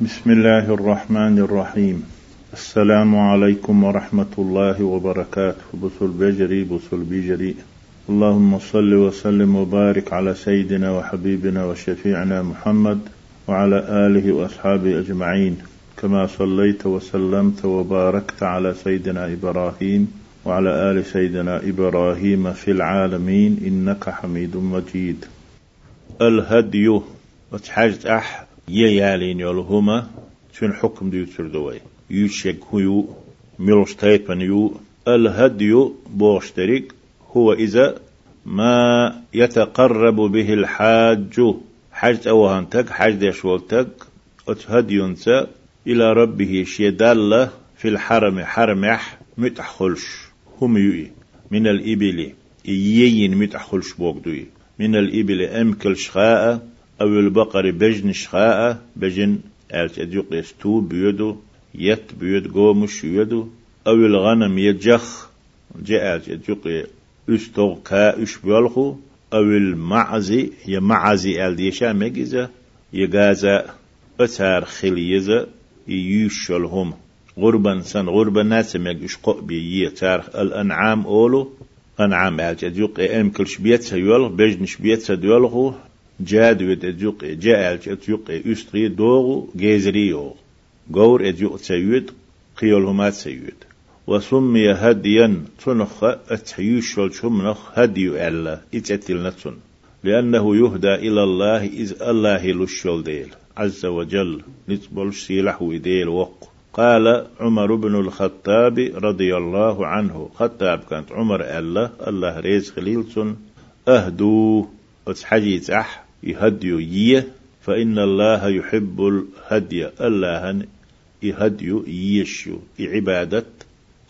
بسم الله الرحمن الرحيم السلام عليكم ورحمة الله وبركاته بصل بجري بصل بجري اللهم صل وسلم وبارك على سيدنا وحبيبنا وشفيعنا محمد وعلى آله وأصحابه أجمعين كما صليت وسلمت وباركت على سيدنا إبراهيم وعلى آل سيدنا إبراهيم في العالمين إنك حميد مجيد الهدي وتحاجت أح يالين يولهما شن حكم ديو تردوي يشك هيو ملوش تايبن يو الهدي بوشترك هو إذا ما يتقرب به الحاج حاج أوهان تك حاج ديشول تك أتهديونتا إلى ربه شيدالة في الحرم حرمح متحخلش هم يوي من الإبل يين متحخلش بوغدوي من الإبل أمكل شخاء أو البقر بجن شخاء بجن ألت أديق يستو بيدو يت بيد قومش يدو أو الغنم يجخ جاء أديق استوغ كا اش بيالخو أو المعزي يمعزي أل ديشا مجزة يجازا أتار خليزة يوشلهم غربا سن غربا ناس مج اشقق بي تارخ الأنعام أولو. أنعام ألت أديق أم كل شبيت سيول بجن شبيت سديولخو جاد ود أديق جاء ألت أديق أستري دوغو جيزريو غور أديق سيود قيولهما سيود وسمي هديا تنخ أتحيوش والشمنخ هدي ألا إتأتل نتن لأنه يهدى إلى الله إذ الله للشول ديل عز وجل نتبل سيلح وديل وق قال عمر بن الخطاب رضي الله عنه خطاب كانت عمر ألا الله ريز خليلتن أهدو أتحجيت أح يهديو يه فإن الله يحب الهدي الله يهديو يشو عبادة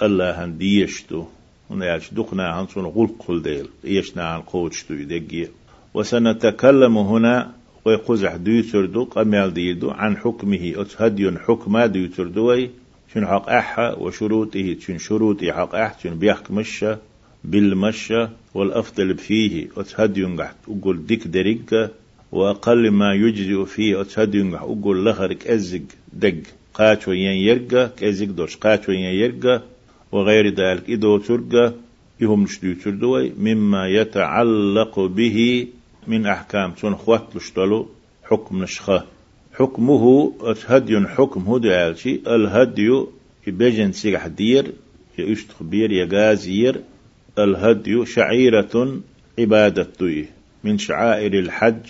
الله ديشتو. ونعش دقنا عن صن غلق قل ديل يشنا عن قوتشتو يدقي وسنتكلم هنا ويقزح ديوتر دو قميال ديدو عن حكمه أتهدي حكما ديوتر دوي شن حق أحا وشروطه شن شروطي حق أح شن بيحك مشة بالمشة والأفضل فيه أتهدي قحت أقول ديك دريق وأقل ما يجزئ فيه أتهدي قحت أقول لخرك أزق دق قاتو ين يرقى كأزق دوش قاتو ين يرقى وغير ذلك إدو ترقى يهم نشدو تردوي مما يتعلق به من أحكام تون خوات لشتلو حكم نشخة. حكمه هدي حكم هدي عالشي الهدي يبجن سيح دير يشتخبير يغازير الهدي شعيرة عبادة من شعائر الحج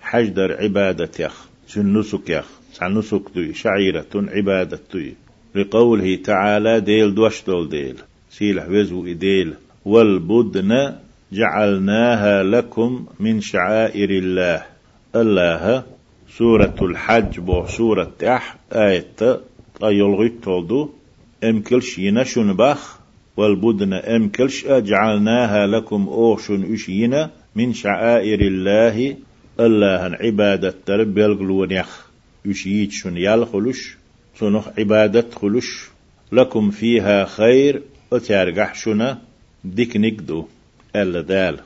حج در عبادة يخ. نسك يخ. نسك شعيرة عبادة لقوله تعالى ديل دوشتول ديل. سيلح وزو إديل. والبدن جعلناها لكم من شعائر الله. الله سورة الحج بو سورة أح آية أيلغي تولدو. أمكلش ينشن بخ والبدن أمكلش جعلناها لكم أوشن أشينا من شعائر الله. الله عبادة ترب يلغلون يخ يشيتشن يلخلش صنخ عبادة خلش. لكم فيها خير أتارجح شنا. ديك نقدو. ألا دال.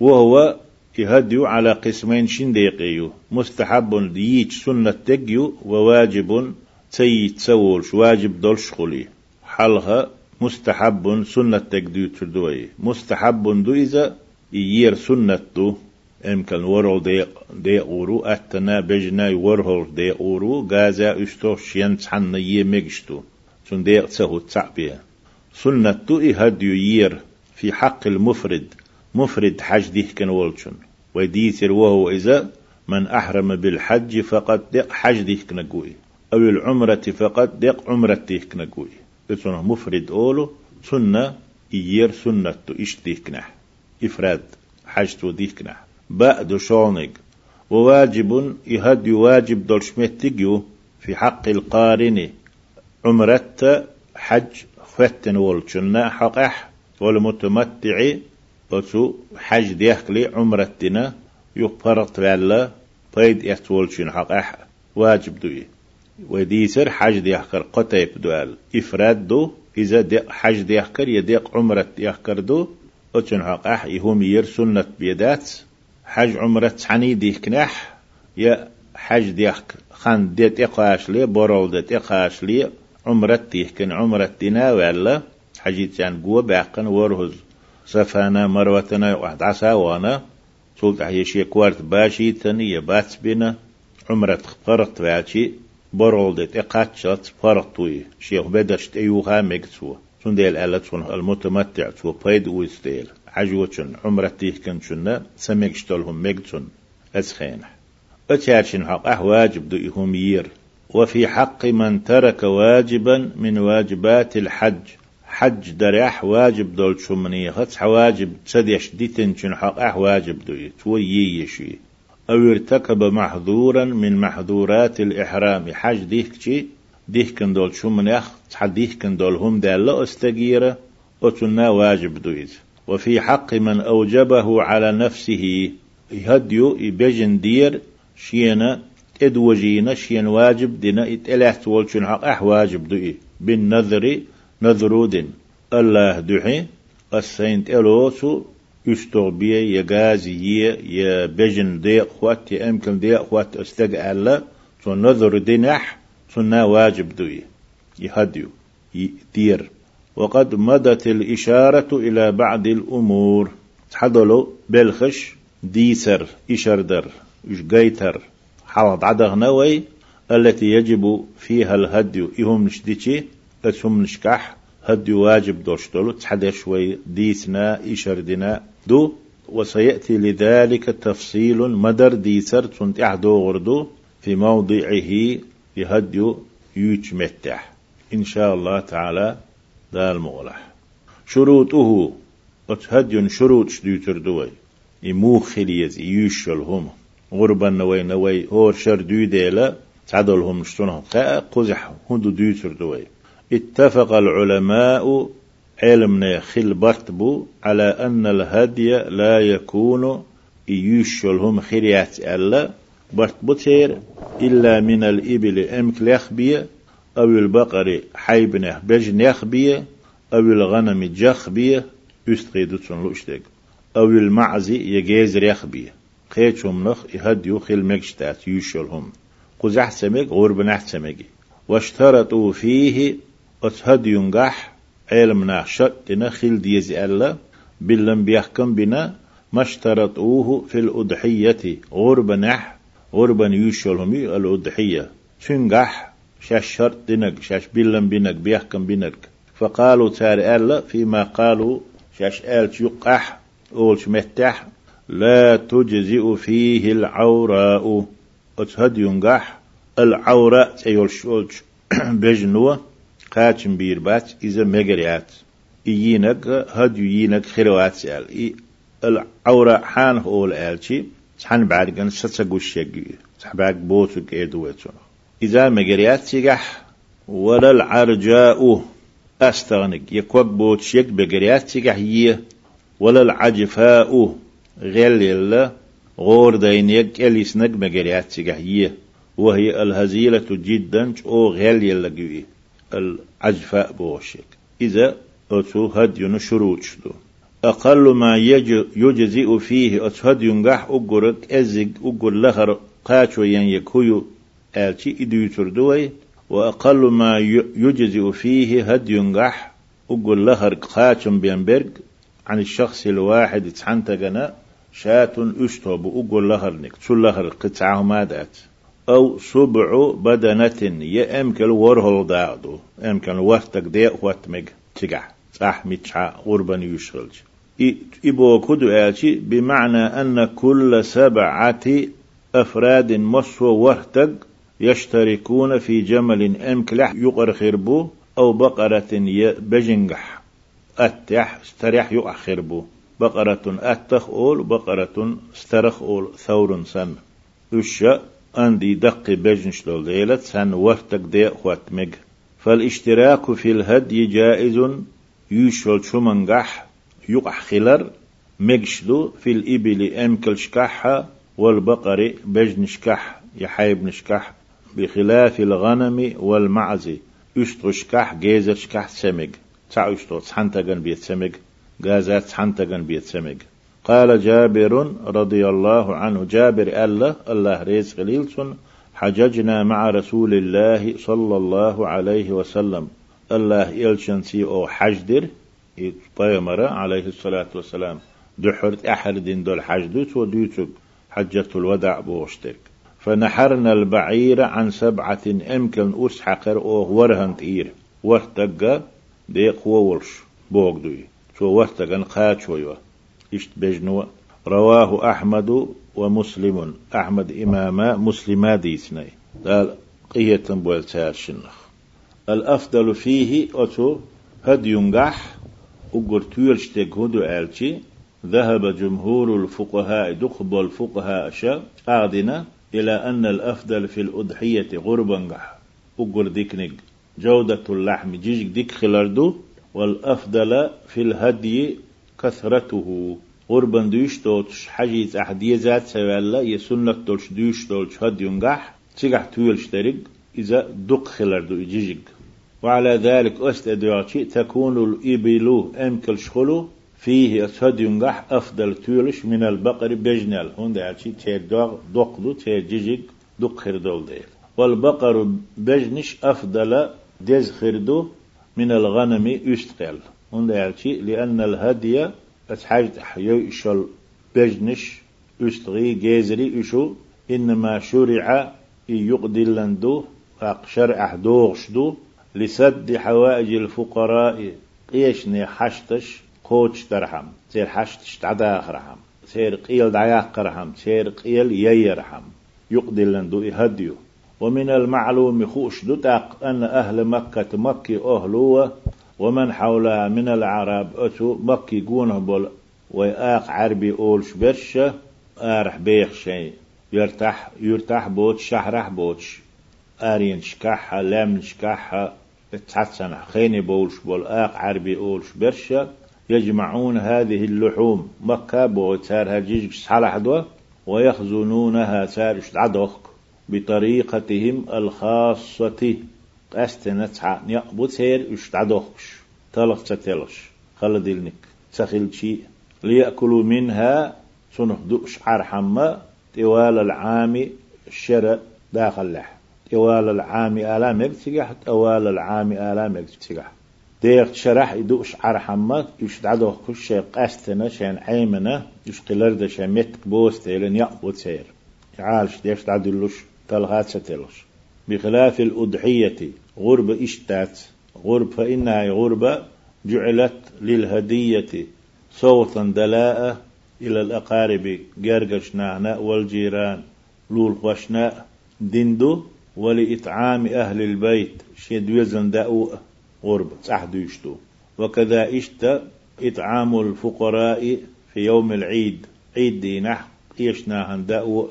وهو يهديو على قسمين شنديقيو. مستحب دييش سنة تجيو وواجب تي تسولش واجب دولش خلي. حلها مستحب سنة تجديو تردوي. مستحب دو إذا يير سنة دو امكن ورول دي دي أورو. أتنا بجنا ورهول دي أورو. غازا إشتو شين تحن يمجشتو سن دي تسهو تعبيا سنة تو هديو يير في حق المفرد. مفرد حج ديه كان ولشن وديتر وهو إذا من أحرم بالحج فقد دق حج ديه كنقوي أو العمرة فقد دق عمرة ديه كنقوي بسنة مفرد أولو سنة يير سنة تو إش ديه كنح إفراد حج تو كنح بعد شونق وواجب يهد واجب دول شمتجيو في حق القارن عمرت حج فتن والشنا حقح والمتمتع بسو حج ديخلي عمرتنا يقفرت ولا طيد يتولشن حقح واجب دوي. وديسر حج ديحكر قطيب دوال إفراد دو إذا دي حج ديحكر يديق عمرت ديحكر دو. أتشن حقح يهم ير بيدات. حج عمرة تعني ديك كناح يا حج ديك خان ديت إقاش لي برول ديت إقاش لي. عمرت تيهكن عمرت دينا ولا حجيت يعني قوة باقن ورهز. سفانا مروتنا واحد عسا وأنا سولت عيشي كوارت باشي تاني يبات بنا عمرت قرط باشي برول ديت إقاتشت فرطوي شيخ بدشت أيوها مكتسوه سنديل ألا المتمتع تو بيد ويستيل عجوة عمرة تيهكن شنا سميكشتلهم ميكتون أسخين أتشارشن حق أه واجب دئهم يير وفي حق من ترك واجبا من واجبات الحج. حج دريح واجب دول شمني خطس واجب تسديش ديتن شن حق أه واجب دوي توي يشي أو ارتكب محظورا من محظورات الإحرام. حج ديكشي ديهكن دول شمنيخ تحديهكن دول هم دالة استجيرة أتنا واجب دويز وفي حق من أوجبه على نفسه يهديو يبجن دير شينا ادوجينا شين واجب دينا اتلحت والشن حق أح واجب دوئي. بالنذر نذرود الله دحي السينت إلوسو يستغبية يغازي يا بجن دي خوات يمكن دي خوات استقع الله نذر دينح سنة واجب دوي يهديو يدير وقد مدت الإشارة إلى بعض الأمور تحضلوا بلخش ديسر إشردر إشجيتر حوض عدغ نوي التي يجب فيها الهدي إهم نشديتي أتهم نشكح هدي واجب دوشتلو تحدى شوي ديسنا إشردنا دو وسيأتي لذلك تفصيل مدر ديسر تنت أحدو غردو في موضعه يهدي يوش متح إن شاء الله تعالى دال مغلح. شروطه أتهدي شروط شديتر دوي يمو خليز يوشل هم غربا نوي نوي هور شر دو ديلا تعدلهم شتونهم. قزح هندو ديتر دوي اتفق العلماء علمنا خل برتبو على أن الهدي لا يكون يوشلهم خريات ألا برتبوتير إلا من الإبل أمك لخبية أو البقر حيبنه بجنيخ بيه أو الغنم جخ بيه يستغيدوتون لوشتك. أو المعزي يجيز ريخ بيه قيتشم نخ يهديو خيل مكشتات يوشلهم قزح سمك غرب سمك واشترطوا فيه أتهديون قح علمنا شتنا خيل ديز ألا بلن بيحكم بنا ما اشترطوه في الأضحية. غرب نح غربا يوشلهم الأضحية. تنقح شاش شرط دينك شاش بيلن بينك بيحكم بينك. فقالوا تار ألا فيما قالوا شاش آل يقح أولش متح لا تجزئ فيه العوراء. أتهد ينقح العوراء تيول شولش بجنوة قاتم بيربات إذا مجريات إيينك هد يينك خيروات سأل العوراء حان هول آلشي تحن بعد كان ستسقوش يجي تحباك بوتك إيدويتو إذا مجريات تيجح ولا العرجاء أستغنك يكوب بوتشيك بجريات تيجح يه العجفاء غير الله غور دينيك إليسنك مجريات تيجح يه وهي الهزيلة جدا أو غير يلقوي العجفاء بوشيك إذا أتو هديون شروط شدو أقل ما يجزئ فيه أتهد ينجح أقرك أزق أقر لهر قاتو ين يكويو آلتي إدو دوي. وأقل ما يجزئ فيه هد ينجح أقول لهر قاتم بينبرج. عن الشخص الواحد تحنتجنا شات أشتوب أقول لهر نك. تل لهر قطعه مادات أو سبع بدنة. يأمكن ورهل داعدو أمكن وقتك دي وقتمك تقع صح متشع غربا يشغلج إبو كدو آتي بمعنى أن كل سبعة أفراد مصو وقتك يشتركون في جمل أمكلح يقر خربو أو بقرة بجنجح. أتح استريح يقع خربو. بقرة أتخ أول بقرة استرخ أول ثور سن. وشا أندي دق بجنش ليلة سن وفتك دي مج فالاشتراك في الهدي جائز يشول شمنجح يقع خلر مجشلو في الإبل أمكل شكحها والبقر بجنشكح يحيب نشكح بخلاف الغنم والمعز يشتغشكح جيزشكح سمج تع يشتغ تحنتغن بيت سمج جازات تحنتغن بيت سمج قال جابر رضي الله عنه جابر الله الله ريز غليلسون حججنا مع رسول الله صلى الله عليه وسلم. الله يلشنسي أو حجدر بيمرة عليه الصلاة والسلام. دحرت أحد دين دول حجدوت وديوتك حجة الوداع بوشتك. فنحرنا البعير عن سبعة أمكن أسحقر أو ورهن تير ورتقى ديق وولش بوغدوي. شو ورتقى قاتشويوه إشت بجنوه رواه أحمد ومسلم. أحمد إماما مسلما ديسني. قال قية بول شنخ الأفضل فيه أتو هد ينجح أقر تيرشتك هدو آلتي. ذهب جمهور الفقهاء دخب الفقهاء شا أعدنا إلى أن الأفضل في الأضحية غربنجح أقر ديكنج جودة اللحم جيجك ديك خلاردو والأفضل في الهدي كثرته. قربان دوش دوتش حجيز أحدية ذات سوالا يسنة دولش دوش دولش هد ينجح تيجح تويلش تريق إذا دق خلاردو يجيجك وعلى ذلك أستدعي تكون الإبل أمكل شخلو فيه أسهد ينجح أفضل تولش من البقر بجنال. هون دعشي تير دوغ دقلو تير جيجيك دق خردول ديل. والبقر بجنش أفضل دز خردو من الغنم يستقل هون دعشي لأن الهدي أتحاج إشال بجنش أستغي جيزري إشو إنما شرع يقدي لندو شرع دوغشدو لسد حوائج الفقراء قيشني حشتش قوتش درهم سير حشتش تعداخ رحم سير قيل دعياق رحم سير قيل ييرحم يقدي لندو يهديو. ومن المعلوم خوش دتاق أن أهل مكة مكي أهلوه ومن حولها من العرب أتو مكي قونه بول ويأق عربي أولش برشة آرح بيخ شيء. يرتاح يرتاح بوتش شهرح بوتش. آرين شكاحة لام شكاحة تحسن خيني بولش بول آق عربي أولش برشة يجمعون هذه اللحوم مكة بوتار هجيج صالح دوا ويخزنونها سارش عدوك بطريقتهم الخاصة. أستنتع نيقبو سير يشتعدوكش تلخ تتلش خلدلنك تخيل شيء ليأكلوا منها سنه دؤش عرحمة طوال العام الشرع داخل لح طوال العام آلام يكتسجح طوال العام آلام يكتسجح ديغ شرح يدوش عرحمة يشتعدوه كل شيء قاستنا شان عيمنا يشقلرد شان متك بوستيلن يقبو سير يعالش ديش تعدلوش تلغات ستلش بخلاف الأضحية غرب إشتات غرب فإنها غربة جعلت للهدية صوتا دلاء إلى الأقارب جرجشنا والجيران لول خوشنا دندو ولإطعام أهل البيت شيد وزن داو غرب صح يشتو. وكذا إشت إطعام الفقراء في يوم العيد عيد دينح قيشنا داو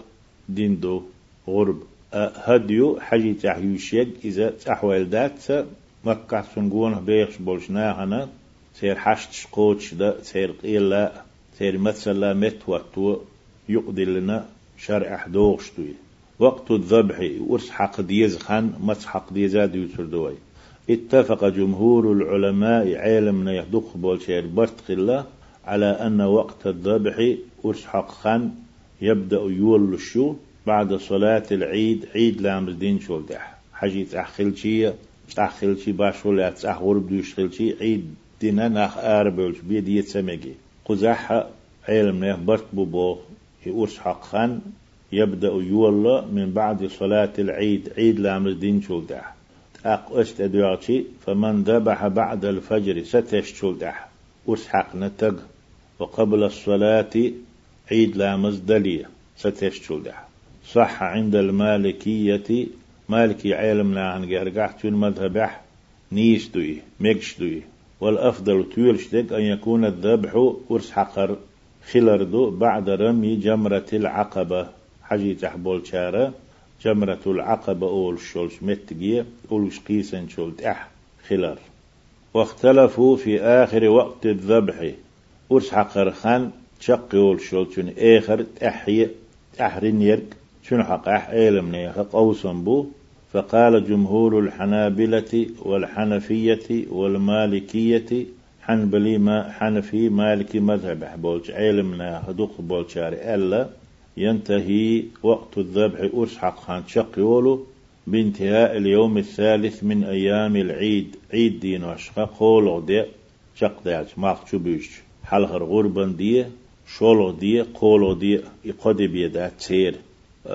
دندو غرب. هديو حاجة تحيوشيك إذا تحوال ذات مكة سنقونه بيخش بولشنا هنا سير حشت قوتش دا سير قيلا سير مثلا متوتو يقضي لنا شرع دوغشتوي وقت الذبح ورس حق ديز خان مس حق ديزاد يوتر دوي اتفق جمهور العلماء عالم يهدق بولشير برتقلا على أن وقت الذبح ورس حق خان يبدأ يول الشو بعد صلاة العيد عيد لامر دين شولدح حجي تأخل شيء تأخل شيء باشول لا تأخل بدوش شيء عيد دينا ناخ آربلش بيد يتسمجي قزح علم نه برت بو يورس حق خان يبدأ يولا من بعد صلاة العيد. عيد لامر دين شولدح أق أست أدواتي فمن ذبح بعد الفجر ستش شولدح ورس حق نتق. وقبل الصلاة عيد لامز دلية ستش شولدح صح عند المالكية. مالكي علمنا عن جرجعت المذهب نيش دوي مكش دوي. والأفضل تيرشتك أن يكون الذبح ورس حقر خلردو بعد رمي جمرة العقبة. حجي تحبول شارة جمرة العقبة أول شولش متجية أولش قيسن شولت أح خلر. واختلفوا في آخر وقت الذبح. ورس حقر خان شق يول شولتون آخر تحيي تحرين يرك. شنو حق؟ أح إيلم نيخ قوسن بو. فقال جمهور الحنابلة والحنفية والمالكية حنبلي ما حنفي مالكي مذهب. بولش علمنا هدوق بولشاري ألا ينتهي وقت الذبح أسحق خان شقيولو بانتهاء اليوم الثالث من أيام العيد. عيد دين وشقا قولو دي شق داج. ماق شبيش حلغر غربان دي شولو دي قولو دي يقضي بيدا تسير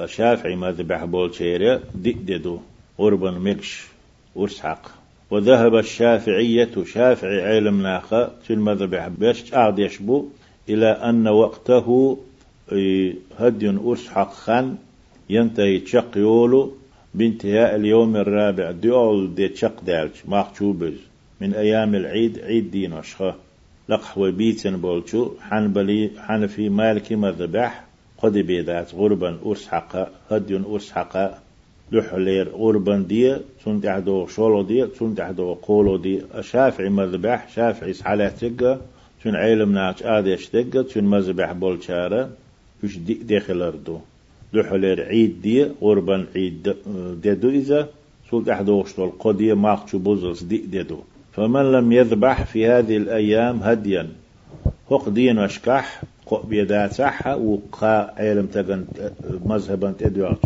شافعي ما ذبح بول تسير دي ديدو غربان مكش أسحق وذهب الشافعية شافعي علم ناخا في المذبح بيش عاد يشبو إلى أن وقته هدي أسحق خان ينتهي تشق يولو بانتهاء اليوم الرابع. ديول دي تشق دالج ماخشوبز من أيام العيد عيد دين أشخا لقح وبيتن بولشو حنبلي حنفي مالكي مذبح قد بيدات غربا أسحق هدي أسحق لحلير غربا دي سنت عدو شولو دي سنت عدو قولو دي. شافعي مذبح شافعي سحالاتك سن علم ناش آديش دقة سن مذبح بولشارة وش دي داخل أردو. لحلير عيد دي غربا عيد ديدو إذا سلت أحدوش طول قدية ماقشو بوزلس دي ديدو فمن لم يذبح في هذه الأيام هديا هق دين وشكح قو بيدات صحة وقا علم تغن مذهبا تدواج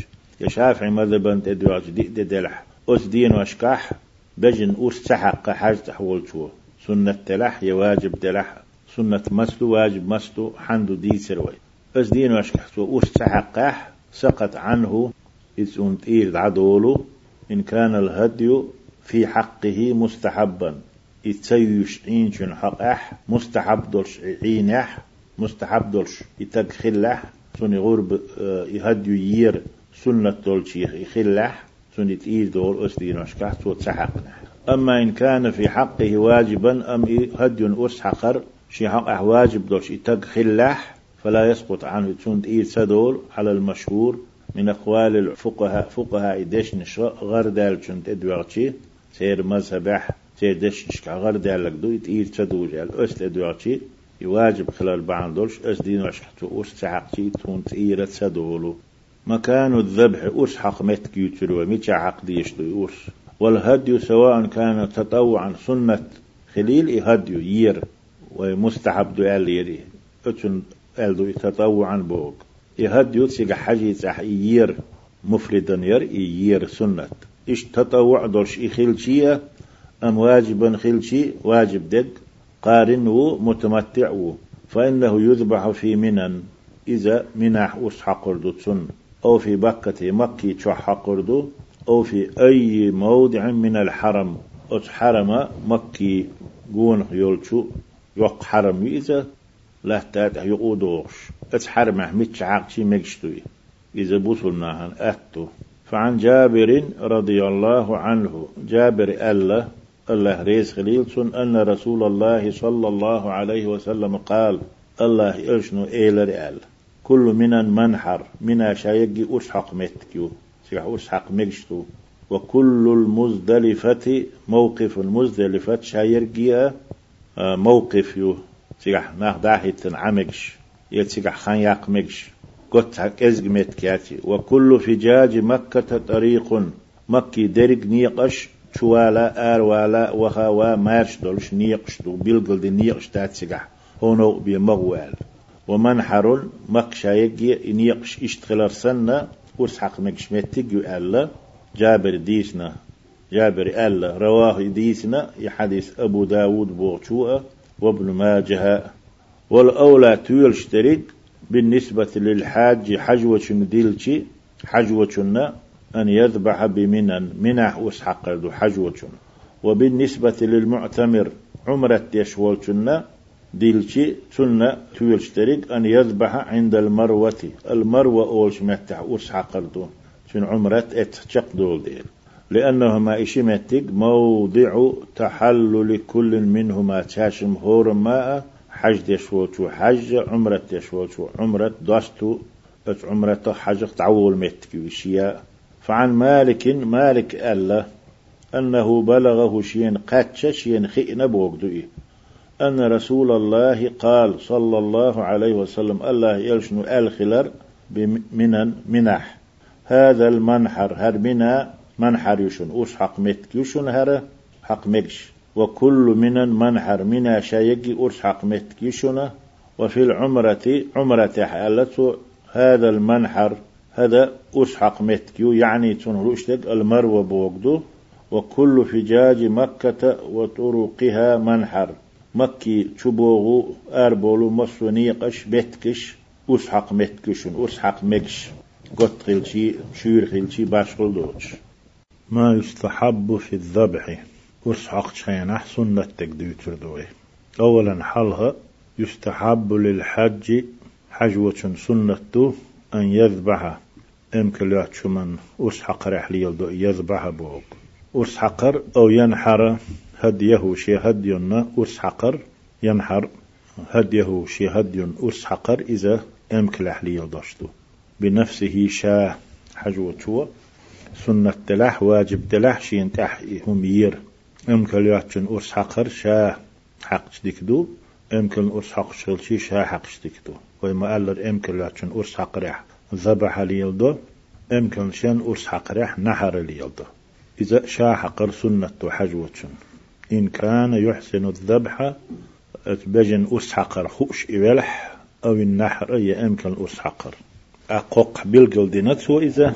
يا شافعي مذهبا تدواج دي دي دلح. أس دين وشكح بجن أس سحق حاج تحول شو. سنة تلح يواجب تلح سنة مسلو واجب مسلو حندو دي سروي. أس دين وشكح سو أس سحقح سقط عنه. إذ أنت عدولو. إن كان الهدي في حقه مستحبا. يتسيش إنشن حق أح مستحب دولش عينح مستحب دولش. يتدخلح سن غرب آه، يهدي يير سنة دولش يخلح سن يتئيل دول أسدين وشكح صوت سحقنا أما إن كان في حقه واجبا أم هدي أسحقر شي حق واجب دولش. يتدخلح فلا يسقط عنه. تون إيد سدول على المشهور من أقوال الفقهاء فقهاء ديش نشرا غير دال تون تدوغتي سير مذهبح سير ديش نشكا. غير دال لك دو إيد سدول جال. أس تدوغتي يواجب خلال بعض دولش أس دين وشحتو أس تحقتي تون تئيرت سدولو مكان الذبح أس حق متك يتروا ميتشا حق ديشتو؟ أس والهدي سواء كان تطوعا سنة خليل هدي يير ومستحب دو يري أتن ألدو تطوعا بوك. يهد يوتسيق حاجي تح يير. مفردا ير يير سنة. إيش تطوع دورش إخلشية أم واجبا خلشي واجب دق قارن و متمتع و فإنه يذبح في منن. إذا منح أسحق سن أو في بكة مكي تشحق أو في أي موضع من الحرم. أس حرم مكي قون يولشو يق حرم إذا لا تات يقودوش اتحرمه متش عاقشي مجشتوي إذا بوصلناها أتو فعن جابر رضي الله عنه. جابر ألا الله ريس خليلسون أن رسول الله صلى الله عليه وسلم قال الله إشنو إيلر أل. كل من منحر من شايقي أسحق متكيو. سيح أسحق مجشتو وكل المزدلفة موقف المزدلفة شايرقيا آه، موقف يو تيجح ناخ داحيتن عمقش يتيجح خان يقمقش قد إزق متكاتي وكل فجاج مكة طريق. مكي درق نيقش. شوالا آر والا وها وا مارش دولش نيقش دو بيلقل دي نيقش تاتسيقح هونو بيمغوال ومنحر مكشا يجي نيقش اشتغلر سنة ورسحق مكش متك ألا جابر ديسنا جابر ألا رواه ديسنا يحدث أبو داود بوغشوء وابن ماجه والأولى تيلشترك بالنسبة للحاج حجوة ديلشي حجوة أن يذبح بمنن منح وسحق حجوة وبالنسبة للمعتمر عمرة يشولشنا ديلشي تنا تيلشترك أن يذبح عند المروة. المروة أولش متح وسحق شن عمرة إتشق دول ديل لأنهما إشمتك موضع تحلل كل منهما تاشم هور ماء حج دشوتو حج عمرة دشوتو عمرة دوستو بس عمرة حج تعول متك وشياء فعن مالك مالك ألا أنه بلغه شين قاتش شين خئن بوغدوئي أن رسول الله قال صلى الله عليه وسلم الله يلشن الخلر بمنن منح. هذا المنحر هر منا منحر يشون أوش حق متك يشون هر؟ حق مكش وكل من منحر منا شيقي أوش حق متك يشون وفي العمرة عمرة حالته هذا المنحر هذا أسحق متكيو يعني تنهرشتك المروة بوقدو وكل فجاج مكة وطرقها منحر. مكي تشبوغو أربولو مصونيقش بتكش أسحق متكشن أسحق مكش قط خلشي شير خلشي باش خلدوش. ما يستحب في الذبح. أسحق شينح سنة تقديتر دوي أولا حلها يستحب للحج حجوة سنة أن يذبح. أمكن من أسحق رحلي يذبح بوك أسحقر أو ينحر هديه شي هدينا أسحقر ينحر هديه شي هدي أسحقر إذا أمكن رحلي يلدشتو بنفسه شاه حجوة سنة تلاح واجب تلاح شين تح هم يير أمكن ياتشن أسحقر شاه حق ديكدو أمكن أسحق شلشي شاه حق ديكدو وما قال أمكن ياتشن أسحق ريح ذبح ليلدو أمكن شن أسحق ريح نحر ليلدو. إذا شاحقر سنة حجوة إن كان يحسن الذبح بجن أسحقر خوش إبلح أو النحر يمكن أسحقر أقوق بالجلدنات وإذا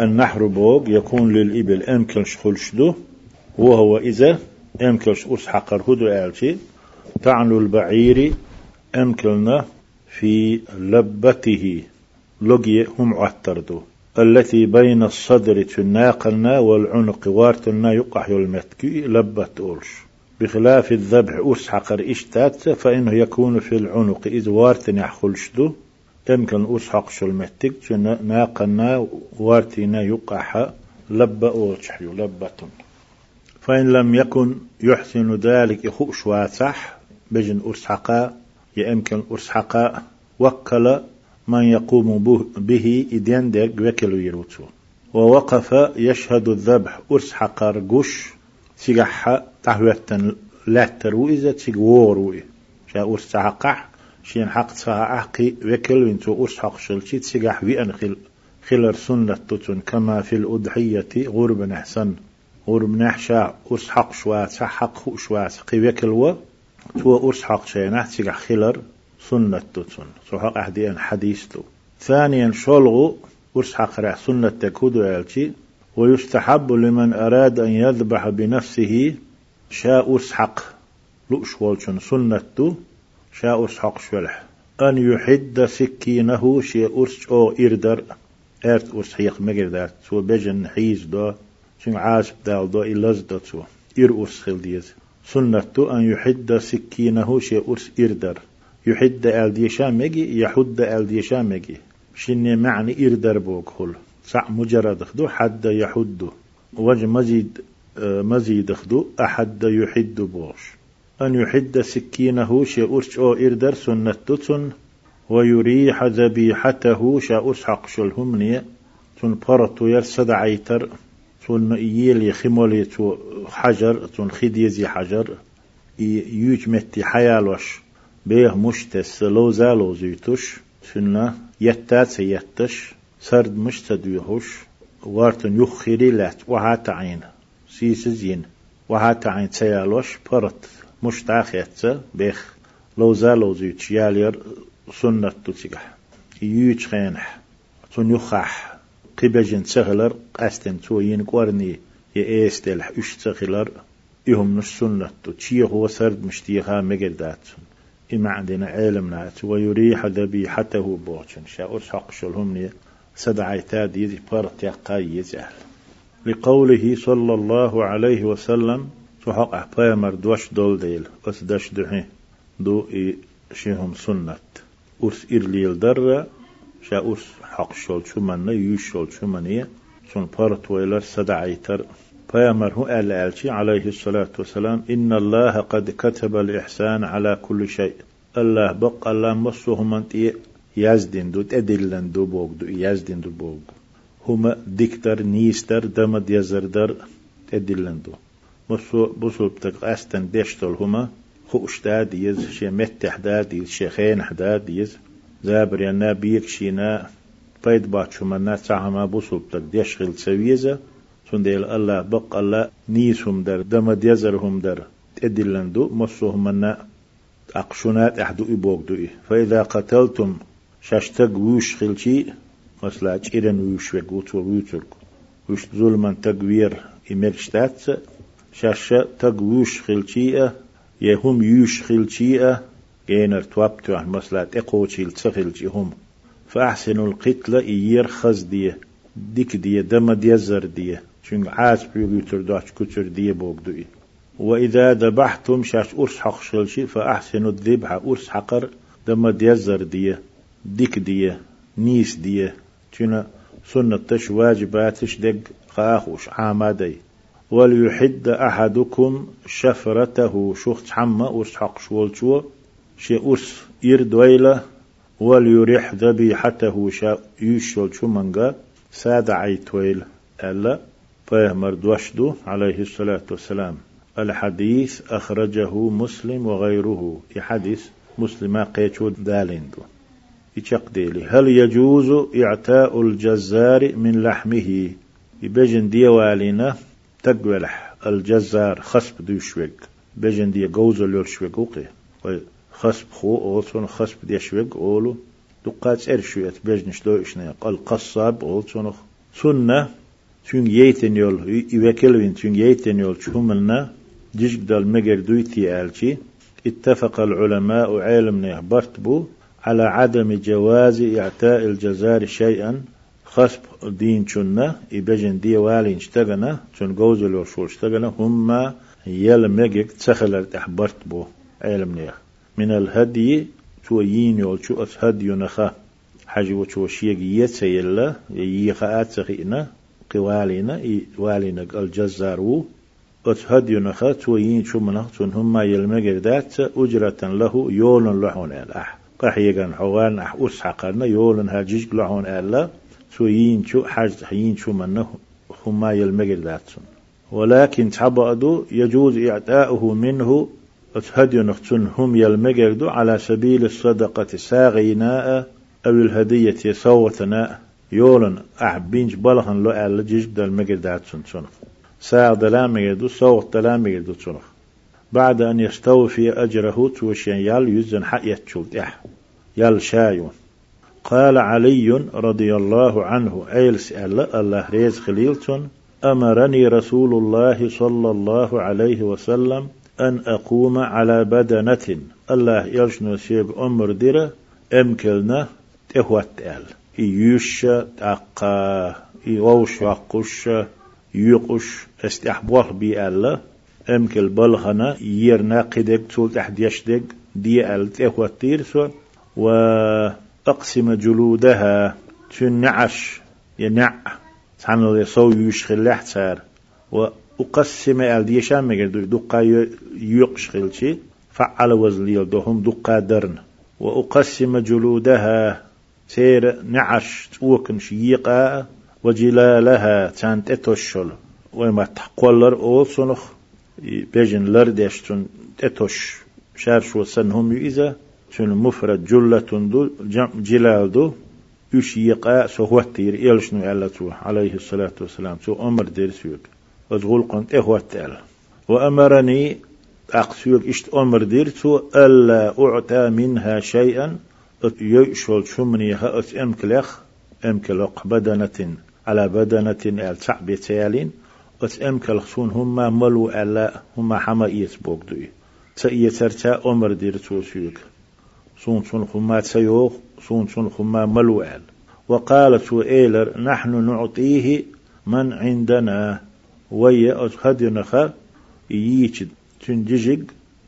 النحر بوق يكون للإبل أمكن شخلشدو وهو إذا أمكن أسحقر هدو ألشي تعنو البعير أمكن في لبته. لقي هم عتردو التي بين الصدر تناقلنا والعنق وارتلنا يقح المتكي لبت أولش بخلاف الذبح أسحق إشتات فإنه يكون في العنق إذ وارتن يحخلشدو يمكن أسحق شلمتك ناقلنا وارتنا يقح لب أولش لبة فإن لم يكن يحسن ذلك خؤش واسح بجن أسحقا يمكن أسحقا وكل من يقوم به إدين دير وكلو يروتو. ووقف يشهد الذبح أرسحق قش سيقح تحويتا لاتر وإذا تسيقور شا أرسحق شين حق تساعقي وكلو انتو أرسحق شلشي تسيقح ويأن خل خلر سنة تتن كما في الأضحية غرب نحسن. غرب نحشا أرسحق شوات حق شوات. قي وكلو تو أرسحق شينح تسيقح خلر سنة تتون صحق أحديان حديث تو. ثانيا شلغو ورسحق رح سنة تكودو يالشي ويستحب لمن أراد أن يذبح بنفسه شاء أسحق لؤش والشن سنة تو. شاء أسحق شلح. أن يحد سكينه شي أرس أو إردر. أرت أرس حيق مجردات سو بجن حيز دو. شن عاسب دال دو. إلز دو سو. إر أرس خلديز سنة أن يحد سكينه شي أرس إردر. يحد الديشا مجي يحد الديشا مجي شني معني إردر بوك خل صع مجرد خدو حد يحد. وجه مزيد مزيد خدو أحد يحد بوش. أن يحد سكينه شي أرش أو إردر سنة تسن ويريح ذبيحته شا أسحق شلهمني تن برتو يرسد عيتر تن إيل يخمولي حجر تن خديزي حجر. يوج متي حيالوش. بيه مشتس لو زالو زيتوش سنة يتات يتش سرد مش تدويهوش وارتن يخيري لات وهات عين سيس زين وهات عين تيالوش برت مش تاخيتس بيخ لو زالو زيتش يالير سنة تتيقح يوش خينح تن يخح قبجن سهلر قاستن توين قورني يأستلح إش سهلر يهم نش سنة تشيه هو سرد مشتيها مجردات إما عندنا علم نات ويريح ذبيحته بوشن. شاء حق شلهم سدعي تاد يزي بارت يقاي يزعل. لقوله صلى الله عليه وسلم سحق أحبايا مردوش دول ديل. أسدش دحي دو إي شيهم سنة أرس إرليل در شا أرس حق شول شمنا يوش شول شمنية سن بارت ويلر سدعي تر فيامر هو قال ألشي عليه الصلاة والسلام إن الله قد كتب الإحسان على كل شيء. الله بق الله مصه من يزدن دو تدلن دو بوغ دو يزدن دو بوغ. هما ديكتر نيستر دمد يزردر تدلن دو. مصو بصو بتق أستن ديشتل هما خوش داد يز شي متح داد يز شي خين حداد يز. زابر ينا بيك شينا فايد باتشو منا تعما بصو بتق ديشغل سويزة. سنديل الله بق الله نيسهم در دم ديزرهم در. تدلندو مصوهم منا أقشنات أحدو إبوك دوئي فإذا قتلتم شاشتق ويش خلشي مثلا جيرن ويش وقوتو ويترك. وش ظلما تقوير إمرشتات شاشة تقويش خلشي يهم يوش خلشي جينر توابتو عن مثلا تقوشي التخلشي هم. فأحسن القتلة إير خز ديه ديك ديه دم ديزر ديه شنگ عاز بيوتر دوش كتر ديه بوك دوئي وإذا ذبحتم شاش أرس حق شلشي فأحسنوا الذبح أرس حقر دم ديزر ديه ديك ديه نيس ديه تنا سنة تش واجباتش دق قاخوش عامدي وليحد أحدكم شفرته شخص حما أرس حق شولشو شي أرس يردويلة وليريح ذبيحته شا يشول شو منغا ساد عيتويل ألا فيهمر دوشدو عليه الصلاة والسلام. الحديث أخرجه مسلم وغيره. حديث مسلم قيتو داليندو يشق ديلي. هل يجوز إعتاء الجزار من لحمه؟ يبجن ديوالينا تقولح الجزار خصب دوشوك بجن دي جوز لولشوك وقي. خصب خو أولسون خصب ديشوك أولو. دقات إرشويت بجنش دو إشنا القصاب أولسون سنة تون ييتن يول يوكلوين تون ييتن يول شوملنا ديشك دال مجر دويتي آلشي اتفق العلماء علمنا برتبو على عدم جواز إعطاء الجزار شيئا خصب دين شنا إبجن دي والين اشتغنا شن جوزل وشو اشتغنا هما يل مجك تسخل تحبرت بو علمنا من الهدي شو يين يول شو أس هدي نخا حاجة وشو شيء يتسيلا يخا أتسخينا قوالينا والينا الجزار أس هدي نخا شو يين شو منخ هما يل مجك ذات أجرة له يولن لحون الأح قحيقان حوان أح أسحقنا يولن هاجيج لحون ألا سوين شو حاج حين شو منه هما يلمجل ذاتسون ولكن تحبأدو يجوز إعطاؤه منه أتهدي نختن هم يلمجل على سبيل الصدقة ساغيناء أو الهدية صوتنا يولن أحبينج بلغن لو ألا جيج دل مجل ذاتسون سنخ ساغ دلامجدو صوت دلامجدو سنخ بعد أن يستوفي أجره توشين يال يزن حق يتشلت إح يال شايون. قال علي رضي الله عنه أيل سأل الله ريز خليلتون أمرني رسول الله صلى الله عليه وسلم أن أقوم على بدنة. الله يرشنو سيب أمر ديرة. أمكلنا تهوت أل. يوش تقا يوش وقش يقش استحبوه بي الله أمكل بلغنا يرنا قدك تول تحت يشدك دي أل تهوت ديرسو و أقسم جلودها تنعش ينع تعمل اللي صو يشخل لحتار وأقسم الديشان مجر دقا يقشخل شي فعل وزليل دوهم دقا درن وأقسم جلودها سير نعش توكن شيقا وجلالها تانت اتوشل. وما تحقولر أول صنخ بيجن لردشتن اتوش. شارش وسنهم يئذا شنو مفرد جلة دو. جلال دو. يشيقا سهوتير إلشنو ألتو عليه الصلاة والسلام. سو أمر دير سيوك. وزغول قنت إهوت أل وأمرني أقسيوك إشت أمر دير سو ألا أعطى منها شيئا. يشول شمنيها أس أمكلخ أمكلق بدنة على بدنة التعب تيالين أس أمكلخ سون هما ملو ألا هما حما يسبوك دوي تأيترتا أمر دير سو سيوك سون سون خما تسيوخ سون سون خما ملوآل. وقالت سوئيلر نحن نعطيه من عندنا ويا أتخدنخ ييشد تنجيجج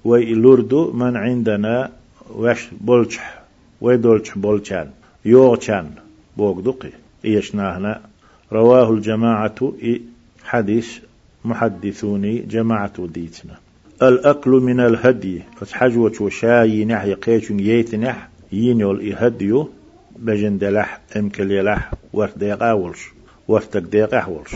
ويلوردو من عندنا وش بولشح ويدولش بولشان يوغشان بوغدقي إيشناهنا. رواه الجماعة حديث محدثوني جماعة ديتنا. الأكل من الهدي حجوة وشاي نح يقيش ييت نح ينول يهديو بجن دلح امكل يلح ورت ديق أولش ورتك ديق أحولش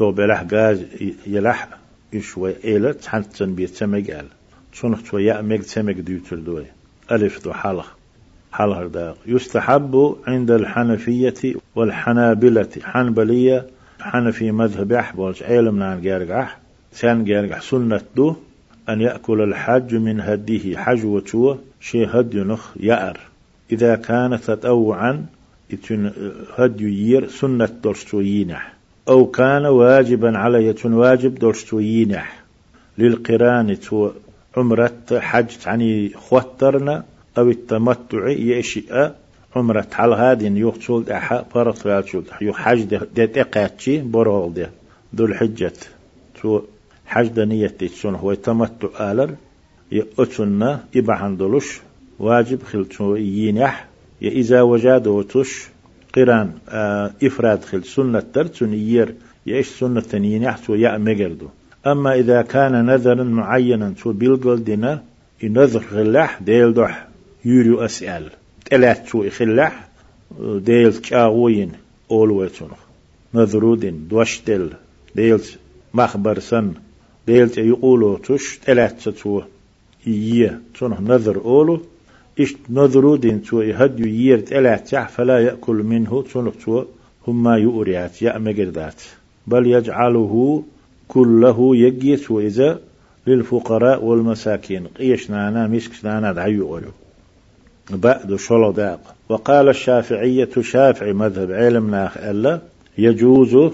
بلح غاز يلح يشوي إيلة تحنتن بيت سمج أل. تشنخ شوي يأمج سمج ديوتر دوي. ألف دو يستحب عند الحنفية والحنابلة. حنبلية حنفي مذهب أحبولش علم نان جارجح سان جارجح سنة دو. أن يأكل الحج من هديه. حج وتو شي هد ينخ يأر. إذا كان تطوعا يتن هدي يير. سنة درستو يينح. أو كان واجبا على يتن واجب درستو يينح. للقران تو عمرة حج يعني خوترنا أو التمتع يشيء عمرة. على هادين يقتل أحا فرط يقتل يو حج ديت إقاتشي برول دي. ذو الحجة. تو حج دنية تسون. هو تمتع آلر. يأتنا إبعان دلوش. واجب خلتو يينح يا إذا وجاد وتش قران آه إفراد خل سنة ترتون يير. إيش سنة ينح تو يا مجردو أما إذا كان نذرا معينا تو بيلقل دينا ينذر خلاح ديل دوح. يوريو أسأل تلات تو خلاح ديل كاوين أولويتون نذرودين دوشتل ديل مخبر سن ديل يقولوا تش تلات تو إيه تونه نذر أولو إش نذرو دين تو يهديو يير تلات فلا يأكل منه تونه تو هما يؤريات يأمجردات بل يجعله كله يجيت وإذا للفقراء والمساكين قيش نانا مسك نانا دعيو أولو بعد شلو داق وقال الشافعية شافعي مذهب علم ناخ ألا يجوز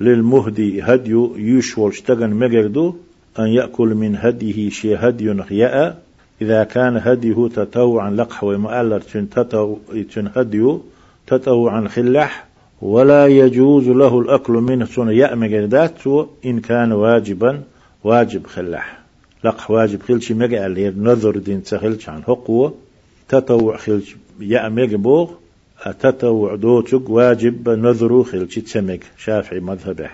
للمهدي هدي يشول اشتغن مجردو أن يأكل من هديه شي هدي نخياء. إذا كان هديه تطوعا لقح ومؤلر تن هديو تطوعا خلح ولا يجوز له الأكل منه سنة يأمج ذات إن كان واجبا واجب خلح لقح واجب خلش مجا اللي نظر دين تخلش عن حقوة تطوع خلش يأمج بوغ تطوع دوتك واجب نظر خلش تسمك شافعي مذهبه.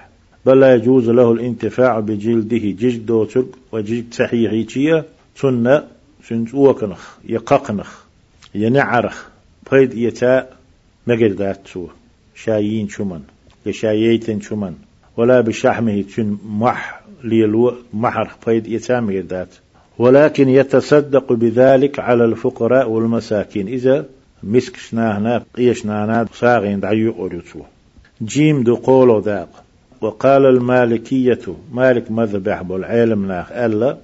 بل لا يجوز له الانتفاع بجلده جلد دوتك وجلد صحيحي سنة سنت وكنخ يققنخ ينعرخ. بيد يتاء مجردات سوه شايين شمن يشاييتن شمن ولا بشحمه تن مح ليلو محر فيد يتام ذات ولكن يتصدق بذلك على الفقراء والمساكين. إذا مسك شناهنا قيشناهنا ساغين دعيو قريتو جيم دو قولو ذاق وقال المالكية مالك مذبح بالعلم ناخ ألا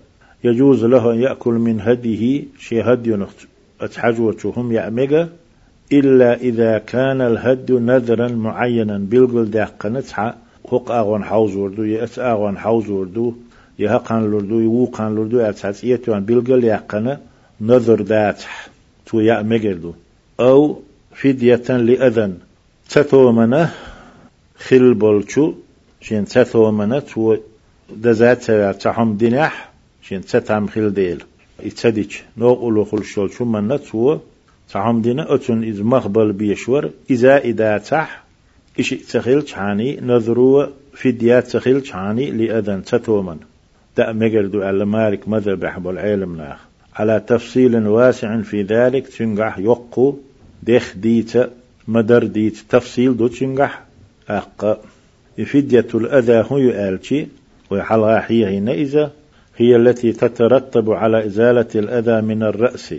يجوز له أن يأكل من هديه شي هدي أتحجوتهم يأمجا إلا إذا كان الهد نذرا معينا بيلقل داق نتحا هق أغوان حوز وردو يأس أغوان حوز وردو يهقان لردو يوقان لردو أتحس إيتوان بيلقل يقنا نذر داتح تو يا مجردو أو فدية لأذن تثومنه خل بولشو شين تثومنه تو دزات تحم دينح شين تتعم خل ديل يتسديش نوقلو خل شول شو منه تو تعم دينا أتون إذ مقبل بيشور إذا إذا إيش تخيل تحاني نذرو فديات تخيل تحاني لأذن تتومن دا مجردو على مالك مذبح بالعلم ناخ على تفصيل واسع في ذلك تنجح يقو ديخ ديت مدر ديت تفصيل دو تنجح أق. فدية الأذى هو ويحلغا هي إذا هي التي تترتب على إزالة الأذى من الرأس.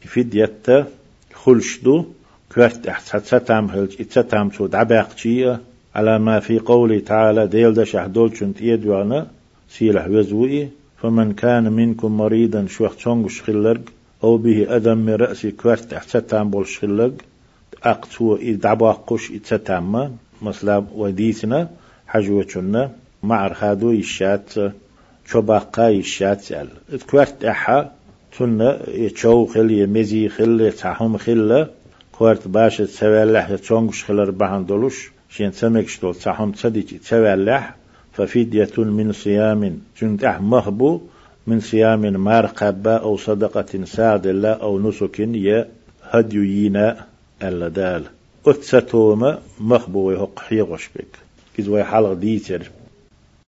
فدية خلشدو كرت ستام هلج اتستام سود عباقشية على ما في قوله تعالى ديل دشح دولشنت يدوانا سيلح وزوئي فمن كان منكم مريضا شوخ تشونغش خلرق أو به أذى من رأسي كرت ستام بولش خلرق أقتو إدعباقش اتستام مثلا وديتنا حجوة مع خادو الشات شباقا الشات سأل. كرت أحا تنا يتشو خل يمزي خل يتحهم خل كوارت باش تسوالح يتشونغش خل ربعان دولوش شين سمكش دول تحهم تصديق تسوالح ففدية من صيام جنتح مهبو من صيام مرقبة أو صدقة ساد الله أو نسك يا هديو ينا ألا دال. أتستوما مخبو يحق حيغش بك كيز وي حلق ديتر؟